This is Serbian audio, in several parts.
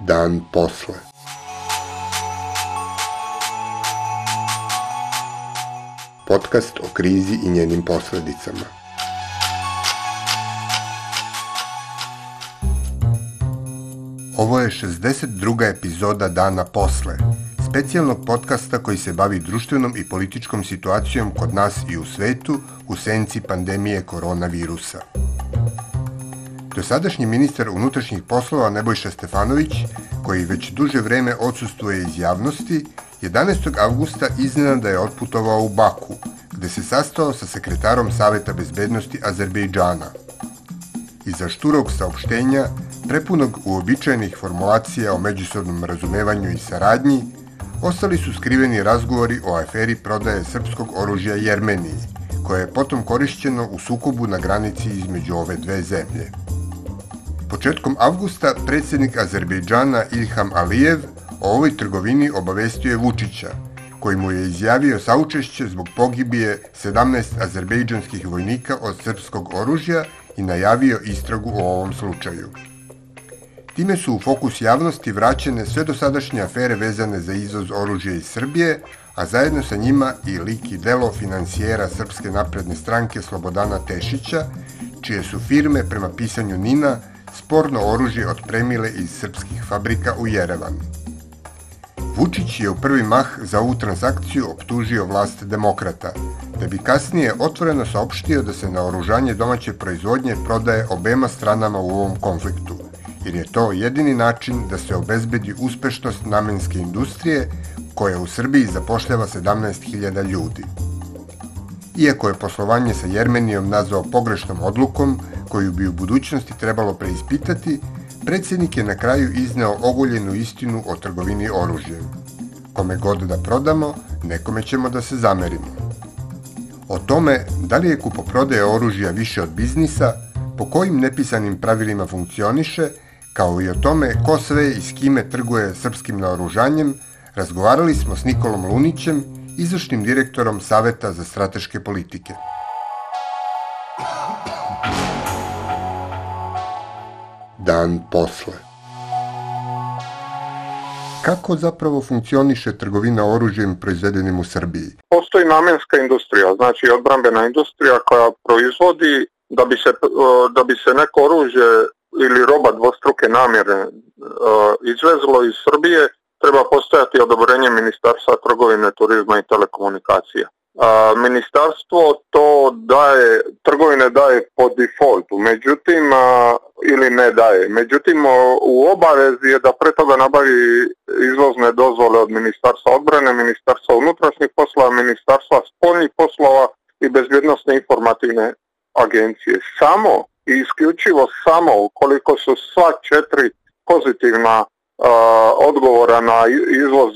Dan posle. Podcast o krizi i njenim posljedicama Ovo je 62. epizoda Dana posle, specijalnog podcasta koji se bavi društvenom i političkom situacijom kod nas i u svetu u senci pandemije koronavirusa. Dosadašnji ministar unutrašnjih poslova Nebojša Stefanović, koji već duže vreme odsustuje iz javnosti, 11. iznena da je otputovao u Baku, gde se sastao sa sekretarom Saveta bezbednosti Azerbejdžana. Iza šturog saopštenja, prepunog uobičajenih formulacija o međusobnom razumevanju i saradnji, ostali su skriveni razgovori o aferi prodaje srpskog oružja Jermeniji, koje je potom korišćeno u sukobu na granici između ove dve zemlje. Početkom avgusta predsjednik Azerbejdžana Ilham Alijev o ovoj trgovini obavestio je Vučića, koji mu je izjavio saučešće zbog pogibije 17 azerbejdžanskih vojnika od srpskog oružja i najavio istragu o ovom slučaju. Time su u fokus javnosti vraćene sve dosadašnje afere vezane za izvoz oružja iz Srbije, a zajedno sa njima i lik i delo financijera Srpske napredne stranke Slobodana Tešića, čije su firme, prema pisanju Nina, sporno oružje otpremile iz srpskih fabrika u Jerevan. Vučić je u prvi mah za ovu transakciju optužio vlast demokrata, da bi kasnije otvoreno saopštio da se na oružanje domaće proizvodnje prodaje obema stranama u ovom konfliktu jer je to jedini način da se obezbedi uspešnost namenske industrije koja u Srbiji zapošljava 17.000 ljudi. Iako je poslovanje sa Jermenijom nazvao pogrešnom odlukom koju bi u budućnosti trebalo preispitati, predsjednik je na kraju izneo ogoljenu istinu o trgovini oružjem. Kome god da prodamo, nekome ćemo da se zamerimo. O tome da li je kupoprodaja oružja više od biznisa, po kojim nepisanim pravilima funkcioniše kao i o tome ko sve i s kime trguje srpskim naoružanjem, razgovarali smo s Nikolom Lunićem, izvršnim direktorom Saveta za strateške politike. Dan posle Kako zapravo funkcioniše trgovina oružjem proizvedenim u Srbiji? Postoji namenska industrija, znači odbrambena industrija koja proizvodi da bi se, da bi se neko oružje ili roba dvostruke namjere e, izvezlo iz Srbije treba postojati odobrenje Ministarstva trgovine, turizma i telekomunikacija. Ministarstvo to daje, trgovine daje po defaultu, međutim, ili ne daje. Međutim, u obavezi je da pre toga nabavi izvozne dozvole od Ministarstva odbrane, Ministarstva unutrašnjih poslova, Ministarstva spoljnih poslova i bezbjednostne informativne agencije. Samo i isključivo samo ukoliko su sva četiri pozitivna odgovora na izvoz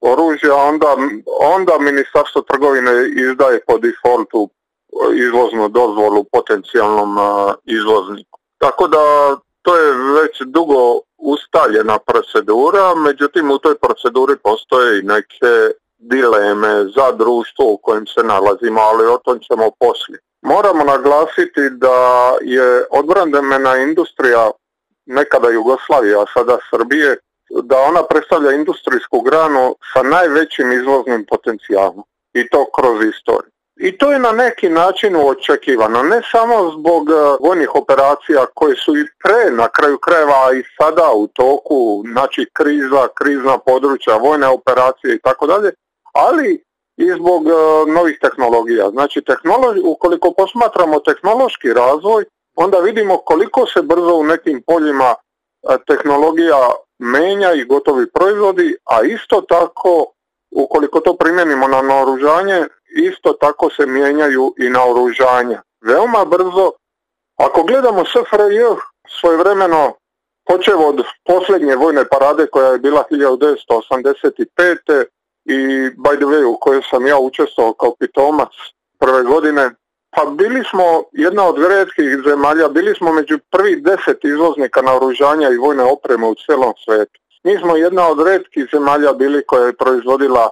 oružja, onda, onda Ministarstvo trgovine izdaje po defaultu izvoznu dozvolu potencijalnom izvozniku. Tako da to je već dugo ustaljena procedura, međutim u toj proceduri postoje i neke dileme za društvo u kojem se nalazimo, ali o tom ćemo poslije. Moramo naglasiti da je odbrandemena industrija nekada Jugoslavije, a sada Srbije, da ona predstavlja industrijsku granu sa najvećim izvoznim potencijalom i to kroz istoriju. I to je na neki način očekivano, ne samo zbog e, vojnih operacija koje su i pre na kraju krajeva i sada u toku, znači kriza, krizna područja, vojne operacije i tako dalje, ali i zbog e, novih tehnologija. Znači, ukoliko posmatramo tehnološki razvoj, onda vidimo koliko se brzo u nekim poljima e, tehnologija menja i gotovi proizvodi, a isto tako, ukoliko to primjenimo na naoružanje, isto tako se mijenjaju i naoružanja. Veoma brzo, ako gledamo SFRJ, svojevremeno počev od posljednje vojne parade koja je bila 1985 i by the way u kojoj sam ja učestvovao kao pitomac prve godine, pa bili smo jedna od redkih zemalja, bili smo među prvi deset izvoznika naoružanja i vojne opreme u cijelom svijetu. Mi smo jedna od redkih zemalja bili koja je proizvodila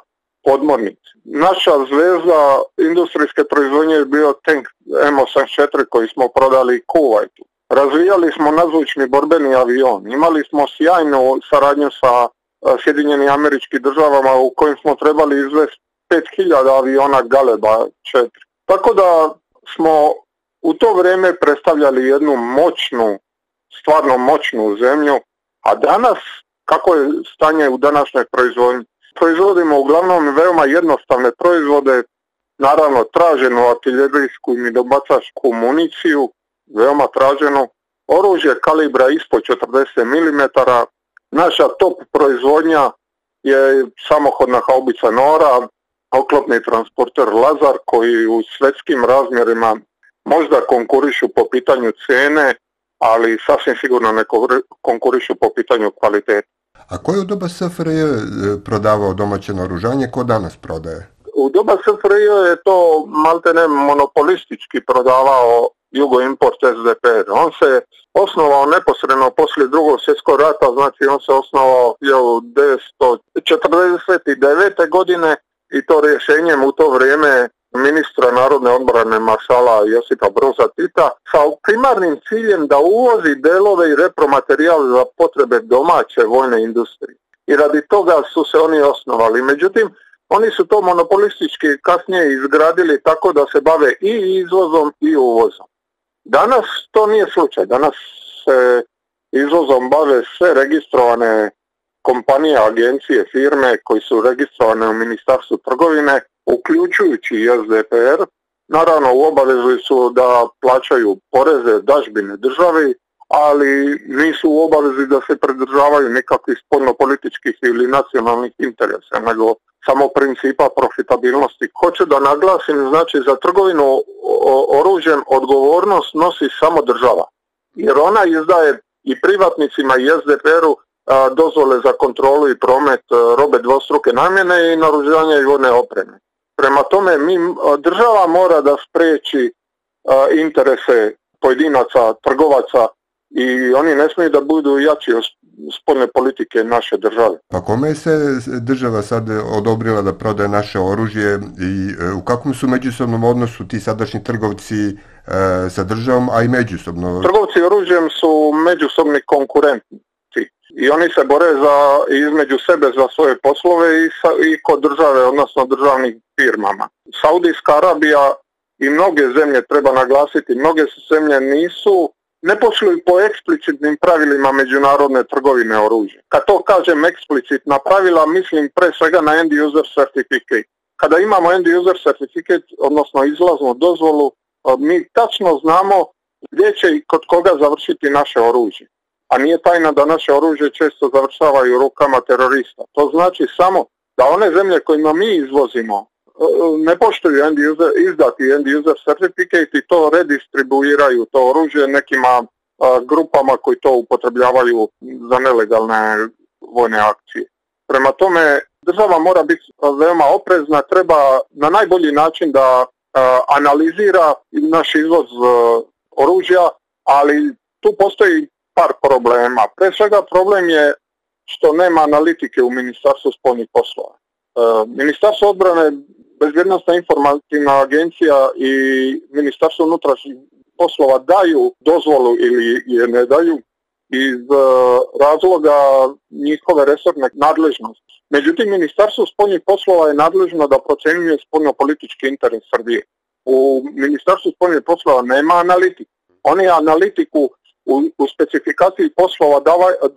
podmornice. Naša zvezda industrijske proizvodnje je bio tank M84 koji smo prodali Kuwaitu. Razvijali smo nazvučni borbeni avion, imali smo sjajnu saradnju sa Sjedinjenim američkim državama u kojim smo trebali izvesti 5000 aviona Galeba 4. Tako da smo u to vrijeme predstavljali jednu moćnu, stvarno moćnu zemlju, a danas kako je stanje u današnjoj proizvodnji? Proizvodimo uglavnom veoma jednostavne proizvode, naravno traženu artiljerijsku i midobacašku municiju, veoma traženu oružje kalibra ispod 40 mm, Naša top proizvodnja je samohodna haubica Nora, oklopni transporter Lazar koji u svetskim razmjerima možda konkurišu po pitanju cijene, ali sasvim sigurno ne konkurišu po pitanju kvalitete. A koje u doba SFRJ e, prodavao domaće naružanje, ko danas prodaje? U doba SFRJ je to ne monopolistički prodavao Jugoimport SDPR. On se osnovao neposredno poslije drugog svjetskog rata, znači on se osnovao je u 1949. godine i to rješenjem u to vrijeme ministra narodne odbrane maršala Josipa Broza Tita sa primarnim ciljem da uvozi delove i repromaterijal za potrebe domaće vojne industrije. I radi toga su se oni osnovali. Međutim, oni su to monopolistički kasnije izgradili tako da se bave i izvozom i uvozom. Danas to nije slučaj. Danas se izvozom bave sve registrovane kompanije, agencije, firme koji su registrovane u Ministarstvu trgovine, uključujući i SDPR. Naravno u obavezu su da plaćaju poreze, dažbine državi, ali nisu u obavezi da se pridržavaju nekakvih političkih ili nacionalnih interesa, nego samo principa profitabilnosti. Hoću da naglasim, znači za trgovinu oružjem odgovornost nosi samo država, jer ona izdaje i privatnicima i sdp u dozvole za kontrolu i promet robe dvostruke namjene i naružanje i vojne opreme. Prema tome, država mora da spriječi interese pojedinaca, trgovaca i oni ne smiju da budu jači usporne politike naše države. Pa kome se država sad odobrila da prodaje naše oružje i e, u kakvom su međusobnom odnosu ti sadašnji trgovci e, sa državom, a i međusobno? Trgovci oružjem su međusobni konkurentnici i oni se bore za, između sebe za svoje poslove i, i kod države, odnosno državnim firmama. Saudijska Arabija i mnoge zemlje, treba naglasiti, mnoge zemlje nisu ne posluju po eksplicitnim pravilima međunarodne trgovine oružja. Kad to kažem eksplicitna pravila, mislim pre svega na end user certificate. Kada imamo end user certificate, odnosno izlaznu dozvolu, mi tačno znamo gdje će i kod koga završiti naše oružje. A nije tajna da naše oružje često završavaju u rukama terorista. To znači samo da one zemlje kojima mi izvozimo E, ne poštuju end user, izdati end user certificate i to redistribuiraju to oružje nekima e, grupama koji to upotrebljavaju za nelegalne vojne akcije. Prema tome država mora biti e, veoma oprezna, treba na najbolji način da analizira naš izvoz oružja, ali tu postoji par problema. Pre svega problem je što nema analitike u Ministarstvu spolnih poslova. Ministarstvo odbrane bezbjednostna informativna agencija i ministarstvo unutrašnjih poslova daju dozvolu ili je ne daju iz e, razloga njihove resorne nadležnosti. Međutim, ministarstvo spoljnih poslova je nadležno da procenjuje spoljno-politički interes Srbije. U ministarstvu spoljnih poslova nema analitik. Oni analitiku u, specifikaciji poslova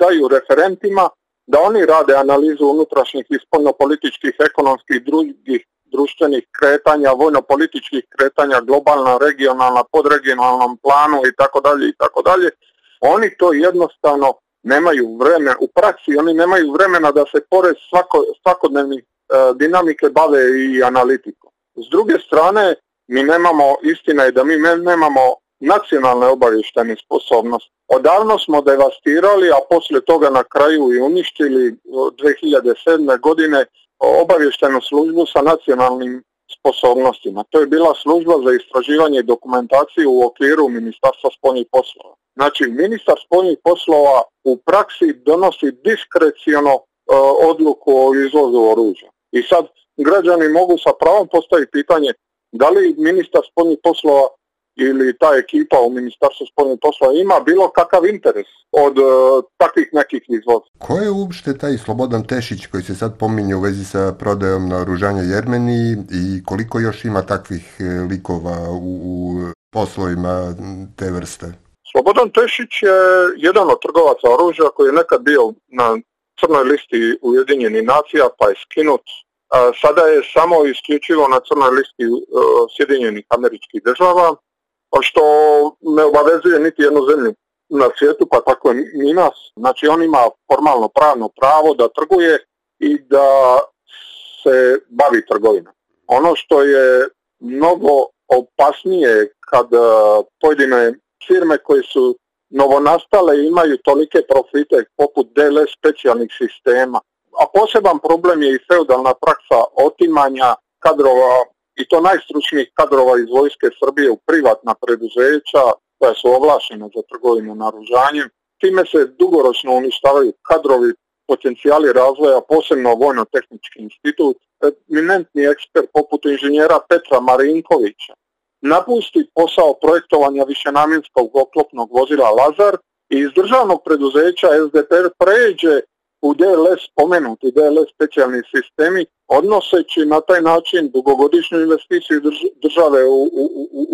daju referentima da oni rade analizu unutrašnjih i spoljno-političkih, ekonomskih i drugih društvenih kretanja, vojno-političkih kretanja, globalna, regionalna, podregionalnom planu i tako dalje i tako dalje. Oni to jednostavno nemaju vremena, u praksi oni nemaju vremena da se pored svako, svakodnevnih e, dinamike bave i analitikom. S druge strane, mi nemamo, istina je da mi nemamo nacionalne obavještene sposobnosti. Odavno smo devastirali, a poslije toga na kraju i uništili 2007. godine obavještajnu službu sa nacionalnim sposobnostima. To je bila služba za istraživanje i dokumentaciju u okviru Ministarstva spoljnih poslova. Znači, ministar spoljnih poslova u praksi donosi diskreciono e, odluku o izvozu oružja. I sad građani mogu sa pravom postaviti pitanje da li ministar spolnih poslova ili ta ekipa u Ministarstvu spoljnih posla ima bilo kakav interes od e, takvih nekih izvoza. Ko je uopšte taj Slobodan Tešić koji se sad pominje u vezi sa prodajom naoružanja Jermeni i koliko još ima takvih e, likova u, u poslovima te vrste? Slobodan Tešić je jedan od trgovaca oružja koji je nekad bio na crnoj listi Ujedinjenih nacija pa je skinut e, sada je samo isključivo na crnoj listi Sjedinjenih američkih država pa što ne obavezuje niti jednu zemlju na svijetu, pa tako i nas. Znači on ima formalno pravno pravo da trguje i da se bavi trgovinom. Ono što je mnogo opasnije kad e, pojedine firme koje su novonastale imaju tolike profite poput DLS specijalnih sistema. A poseban problem je i feudalna praksa otimanja kadrova i to najstručnijih kadrova iz Vojske Srbije u privatna preduzeća koja su ovlašena za trgovinu naružanjem. Time se dugoročno uništavaju kadrovi, potencijali razvoja, posebno Vojno-tehnički institut. Eminentni ekspert poput inženjera Petra Marinkovića napusti posao projektovanja višenamjenskog oklopnog vozila Lazar i iz državnog preduzeća SDPR pređe u DLS spomenuti DLS specijalni sistemi odnoseći na taj način dugogodišnju investiciju države u,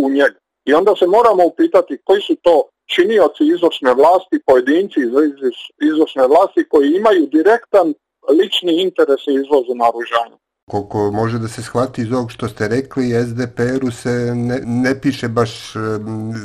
u, njega. I onda se moramo upitati koji su to činioci izvršne vlasti, pojedinci izvršne vlasti koji imaju direktan lični interes u izvozu naružanja. Koliko može da se shvati iz ovog što ste rekli, SDPR-u se ne, piše baš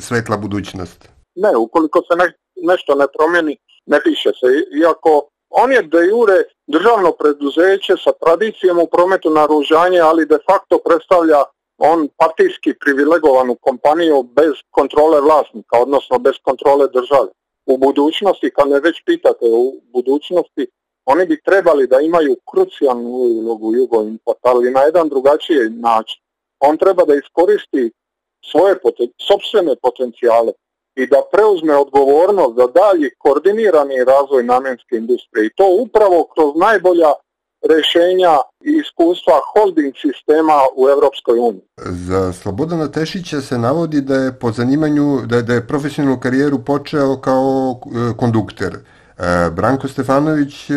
svetla budućnost. Ne, ukoliko se nešto ne promijeni, ne piše se. Iako on je de jure državno preduzeće sa tradicijom u prometu naružanje, ali de facto predstavlja on partijski privilegovanu kompaniju bez kontrole vlasnika, odnosno bez kontrole države. U budućnosti, kad me već pitate u budućnosti, oni bi trebali da imaju krucijalnu ulogu Jugoimport, ali na jedan drugačiji način. On treba da iskoristi svoje poten- potencijale, i da preuzme odgovornost za dalji koordinirani razvoj namjenske industrije i to upravo kroz najbolja rješenja i iskustva holding sistema u Europskoj uniji. Za Slobodana Tešića se navodi da je po zanimanju, da je, da je profesionalnu karijeru počeo kao e, kondukter. E, Branko Stefanović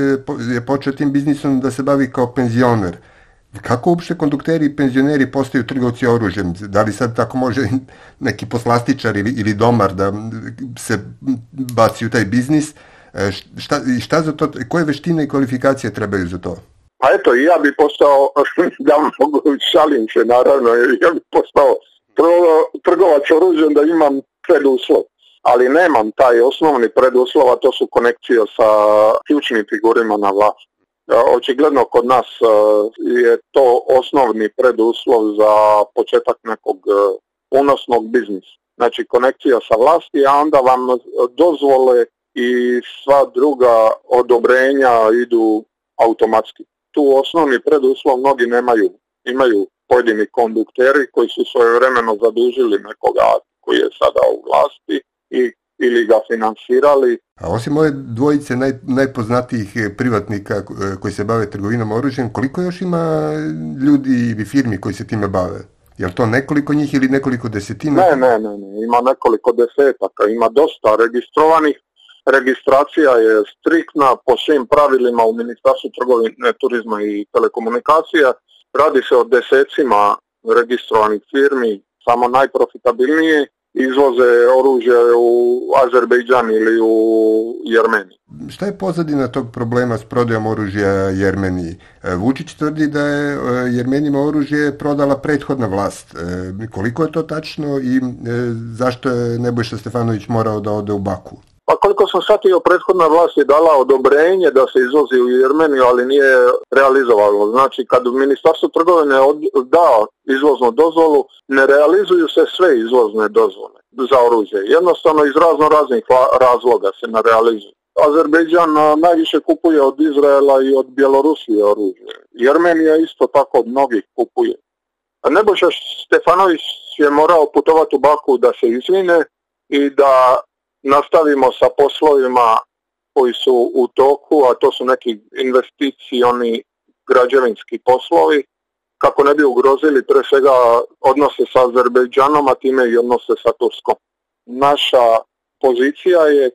je počeo tim biznisom da se bavi kao penzioner. Kako uopšte kondukteri i penzioneri postaju trgovci oružjem? Da li sad tako može neki poslastičar ili, ili domar da se baci u taj biznis? E, šta, šta za to, koje veštine i kvalifikacije trebaju za to? Pa eto, ja bi postao, da mogu, šalim se naravno, ja bi postao trgovač oružjem da imam preduslov ali nemam taj osnovni preduslov, a to su konekcije sa ključnim figurima na vlast. E, očigledno kod nas e, je to osnovni preduslov za početak nekog unosnog e, biznisa. Znači konekcija sa vlasti, a onda vam dozvole i sva druga odobrenja idu automatski. Tu osnovni preduslov mnogi nemaju. Imaju pojedini kondukteri koji su svojevremeno zadužili nekoga koji je sada u vlasti i ili ga financirali. A osim ove dvojice naj, najpoznatijih eh, privatnika eh, koji se bave trgovinom oružjem, koliko još ima eh, ljudi i firmi koji se time bave? Je to nekoliko njih ili nekoliko desetina? Ne, ne, ne, ne. ima nekoliko desetaka, ima dosta registrovanih. Registracija je striktna po svim pravilima u Ministarstvu trgovine, turizma i telekomunikacija. Radi se o desecima registrovanih firmi, samo najprofitabilnije izvoze oružje u Azerbejdžan ili u Jermeniji. Šta je pozadina tog problema s prodajom oružja Jermeniji? E, Vučić tvrdi da je e, Jermenima oružje prodala prethodna vlast. E, koliko je to tačno i zašto je Nebojša Stefanović morao da ode u Baku? Pa koliko sam shvatio, prethodna vlast je dala odobrenje da se izvozi u Jermeniju, ali nije realizovalo. Znači, kad Ministarstvo trgovine da izvoznu dozvolu, ne realizuju se sve izvozne dozvole za oružje. Jednostavno, iz razno raznih razloga se ne realizuju. Azerbejdžan najviše kupuje od Izraela i od Bjelorusije oružje. Jermenija isto tako od mnogih kupuje. Nebojša Stefanović je morao putovati u Baku da se izvine i da nastavimo sa poslovima koji su u toku, a to su neki investicioni građevinski poslovi, kako ne bi ugrozili pre svega odnose sa Azerbejdžanom, a time i odnose sa Turskom. Naša pozicija je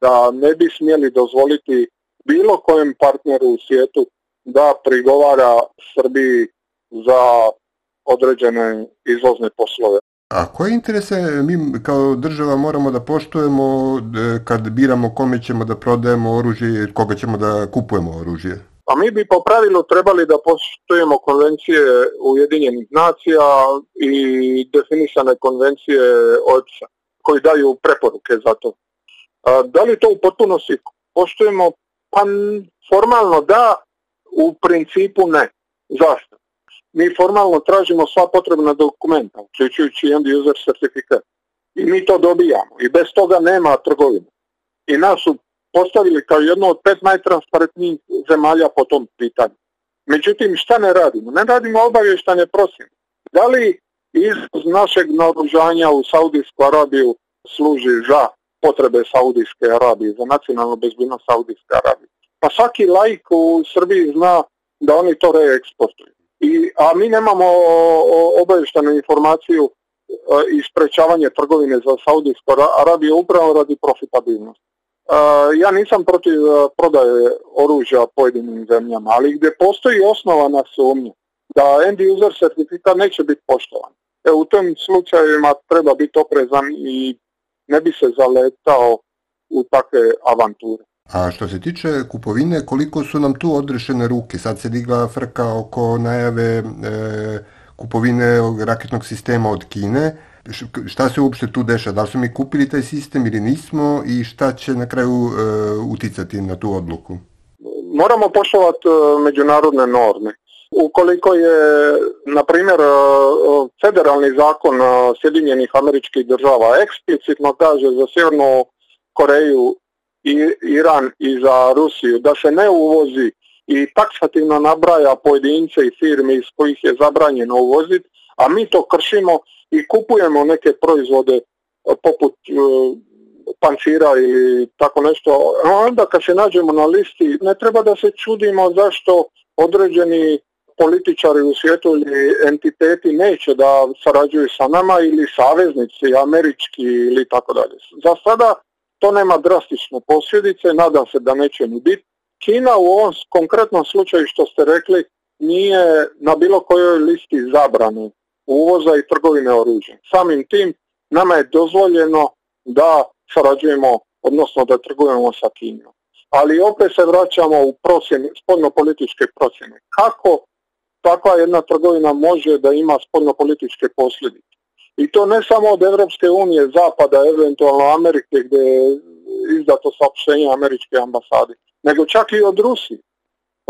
da ne bi smjeli dozvoliti bilo kojem partneru u svijetu da prigovara Srbiji za određene izvozne poslove. A koje interese mi kao država moramo da poštujemo e, kad biramo kome ćemo da prodajemo oružje i koga ćemo da kupujemo oružje? A pa mi bi po pravilu trebali da poštujemo konvencije Ujedinjenih nacija i definisane konvencije oeps koji daju preporuke za to. A, da li to u potpunosti poštujemo? Pa formalno da, u principu ne. Zašto? mi formalno tražimo sva potrebna dokumenta, uključujući end user certifikat. I mi to dobijamo. I bez toga nema trgovine. I nas su postavili kao jedno od pet najtransparentnijih zemalja po tom pitanju. Međutim, šta ne radimo? Ne radimo ne prosim. Da li iz našeg naoružanja u Saudijsku Arabiju služi za potrebe Saudijske Arabije, za nacionalnu bezbjednost Saudijske Arabije? Pa svaki laik u Srbiji zna da oni to reeksportuju. I, a mi nemamo obavještenu informaciju e, i sprečavanje trgovine za Saudijsku Arabiju upravo radi profitabilnosti. E, ja nisam protiv e, prodaje oružja pojedinim zemljama, ali gdje postoji osnova na sumnju da end user certifikat neće biti poštovan. E, u tom slučajevima treba biti oprezan i ne bi se zaletao u takve avanture. A što se tiče kupovine, koliko su nam tu odrešene ruke? Sad se digla frka oko najave e, kupovine raketnog sistema od Kine. Šta se uopšte tu deša? Da li smo mi kupili taj sistem ili nismo i šta će na kraju e, uticati na tu odluku? Moramo poštovati e, međunarodne norme. Ukoliko je, na primjer, e, federalni zakon Sjedinjenih američkih država eksplicitno kaže za Sjevernu Koreju Iran i za Rusiju, da se ne uvozi i taksativno nabraja pojedince i firme iz kojih je zabranjeno uvoziti, a mi to kršimo i kupujemo neke proizvode e, poput e, pancira ili tako nešto. onda kad se nađemo na listi, ne treba da se čudimo zašto određeni političari u svijetu ili entiteti neće da sarađuju sa nama ili saveznici američki ili tako dalje. Za sada to nema drastične posljedice, nadam se da neće ni biti. Kina u ovom konkretnom slučaju što ste rekli nije na bilo kojoj listi zabrane uvoza i trgovine oružjem. Samim tim nama je dozvoljeno da sarađujemo, odnosno da trgujemo sa Kinom. Ali opet se vraćamo u procjene, političke procjene. Kako takva jedna trgovina može da ima spodnopolitičke posljedice? I to ne samo od Evropske unije, Zapada, eventualno Amerike gdje je izdato saopštenje američke ambasade, nego čak i od Rusije.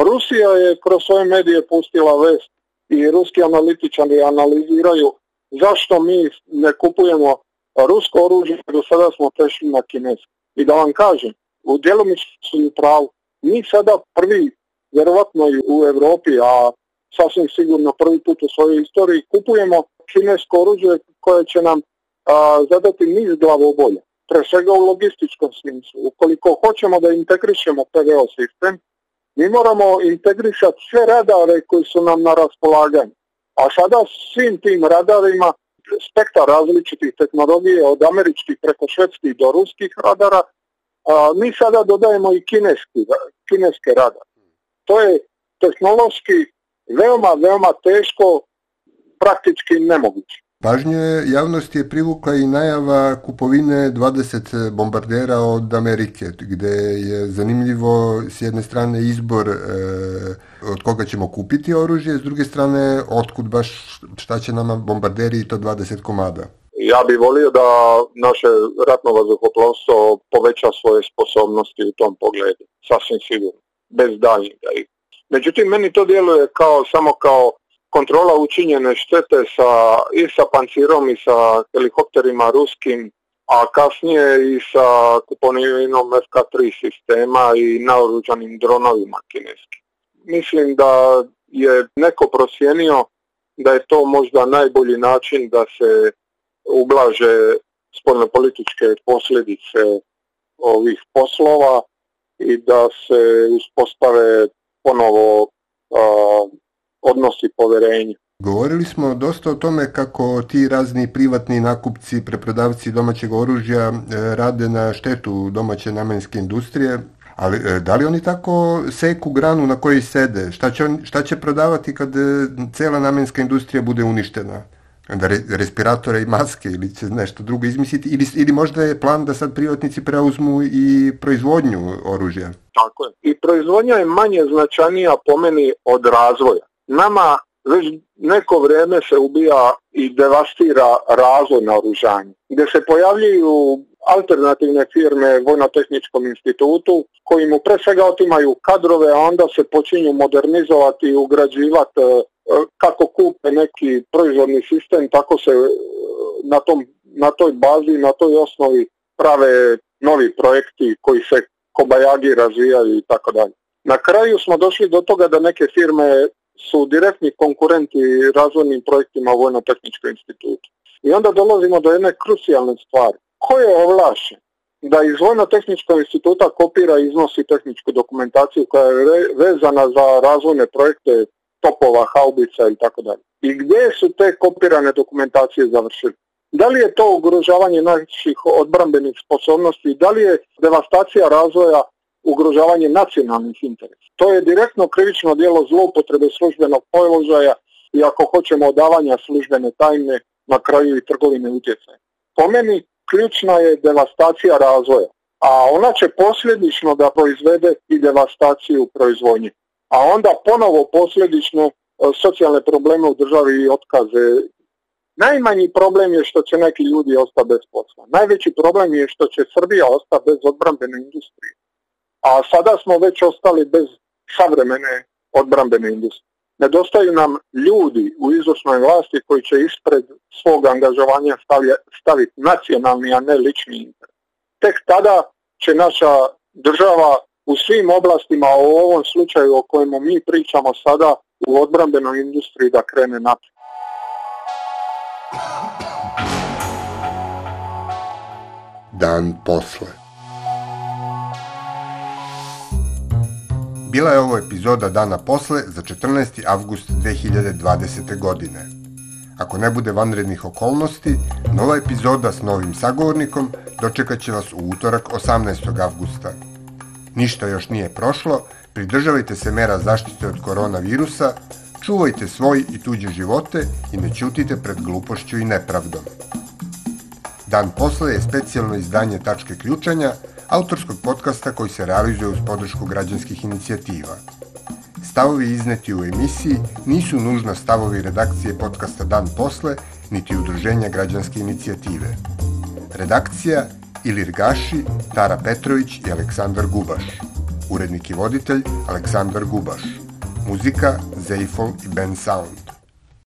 Rusija je kroz svoje medije pustila vest i ruski analitičani analiziraju zašto mi ne kupujemo rusko oružje, do sada smo prešli na kinesko. I da vam kažem, u su u pravu, mi sada prvi, vjerovatno i u Europi, a sasvim sigurno prvi put u svojoj istoriji, kupujemo kinesko oruđe koje će nam zadati niz glavobolja, pre svega u logističkom smislu. Ukoliko hoćemo da integrišemo PVO sistem, mi moramo integrišati sve radare koji su nam na raspolaganju. A sada svim tim radarima spektar različitih tehnologije od američkih preko švedskih do ruskih radara, a, mi sada dodajemo i kineski, kineske radare. To je tehnološki veoma, veoma teško praktički nemoguće. Pažnje javnosti je privukla i najava kupovine 20 bombardera od Amerike, gde je zanimljivo s jedne strane izbor e, od koga ćemo kupiti oružje, s druge strane otkud baš šta će nama bombarderi i to 20 komada. Ja bi volio da naše ratno vazduhoplovstvo poveća svoje sposobnosti u tom pogledu, sasvim sigurno, bez daljnjega. Međutim, meni to djeluje kao, samo kao kontrola učinjene štete sa, i sa pancirom i sa helikopterima ruskim, a kasnije i sa kuponivinom FK3 sistema i naoruđanim dronovima kineskim. Mislim da je neko procijenio da je to možda najbolji način da se ublaže političke posljedice ovih poslova i da se uspostave ponovo odnosi poverenje. Govorili smo dosta o tome kako ti razni privatni nakupci, preprodavci domaćeg oružja e, rade na štetu domaće namenske industrije, ali e, da li oni tako seku granu na kojoj sede? Šta će, prodavati kad e, cela namenska industrija bude uništena? Da respiratore i maske ili će nešto drugo izmisliti ili, ili možda je plan da sad privatnici preuzmu i proizvodnju oružja? Tako je. I proizvodnja je manje značajnija po meni od razvoja nama već neko vrijeme se ubija i devastira razvoj naoružanja, gdje se pojavljuju alternativne firme Vojno-tehničkom institutu koji mu pre svega otimaju kadrove, a onda se počinju modernizovati i ugrađivati e, e, kako kupe neki proizvodni sistem, tako se e, na, tom, na toj bazi, na toj osnovi prave novi projekti koji se kobajagi razvijaju i tako dalje. Na kraju smo došli do toga da neke firme su direktni konkurenti razvojnim projektima Vojno-tehničkog instituta. I onda dolazimo do jedne krucijalne stvari. Ko je ovlašen da iz Vojno-tehničkog instituta kopira i iznosi tehničku dokumentaciju koja je vezana za razvojne projekte topova, haubica i tako dalje. I gdje su te kopirane dokumentacije završile? Da li je to ugrožavanje naših odbrambenih sposobnosti? Da li je devastacija razvoja ugrožavanje nacionalnih interesa. To je direktno krivično djelo zloupotrebe službenog položaja i ako hoćemo odavanja službene tajne na kraju i trgovine utjecaja. Po meni ključna je devastacija razvoja, a ona će posljedično da proizvede i devastaciju proizvodnje, a onda ponovo posljedično e, socijalne probleme u državi i otkaze. Najmanji problem je što će neki ljudi ostati bez posla. Najveći problem je što će Srbija ostati bez odbrambene industrije a sada smo već ostali bez savremene odbrambene industrije. Nedostaju nam ljudi u izvršnoj vlasti koji će ispred svog angažovanja staviti nacionalni, a ne lični interes. Tek tada će naša država u svim oblastima, u ovom slučaju o kojemu mi pričamo sada, u odbrambenoj industriji da krene naprijed. Dan posle. Bila je ovo epizoda dana posle za 14. avgust 2020. godine. Ako ne bude vanrednih okolnosti, nova epizoda s novim sagovornikom dočekat će vas u utorak 18. avgusta. Ništa još nije prošlo, pridržavajte se mera zaštite od koronavirusa, čuvajte svoj i tuđe živote i ne čutite pred glupošću i nepravdom. Dan posle je specijalno izdanje Tačke ključanja, autorskog podcasta koji se realizuje uz podršku građanskih inicijativa. Stavovi izneti u emisiji nisu nužna stavovi redakcije podcasta Dan posle, niti udruženja građanske inicijative. Redakcija Ilir Gaši, Tara Petrović i Aleksandar Gubaš. Urednik i voditelj Aleksandar Gubaš. Muzika Zeifol i Ben Sound.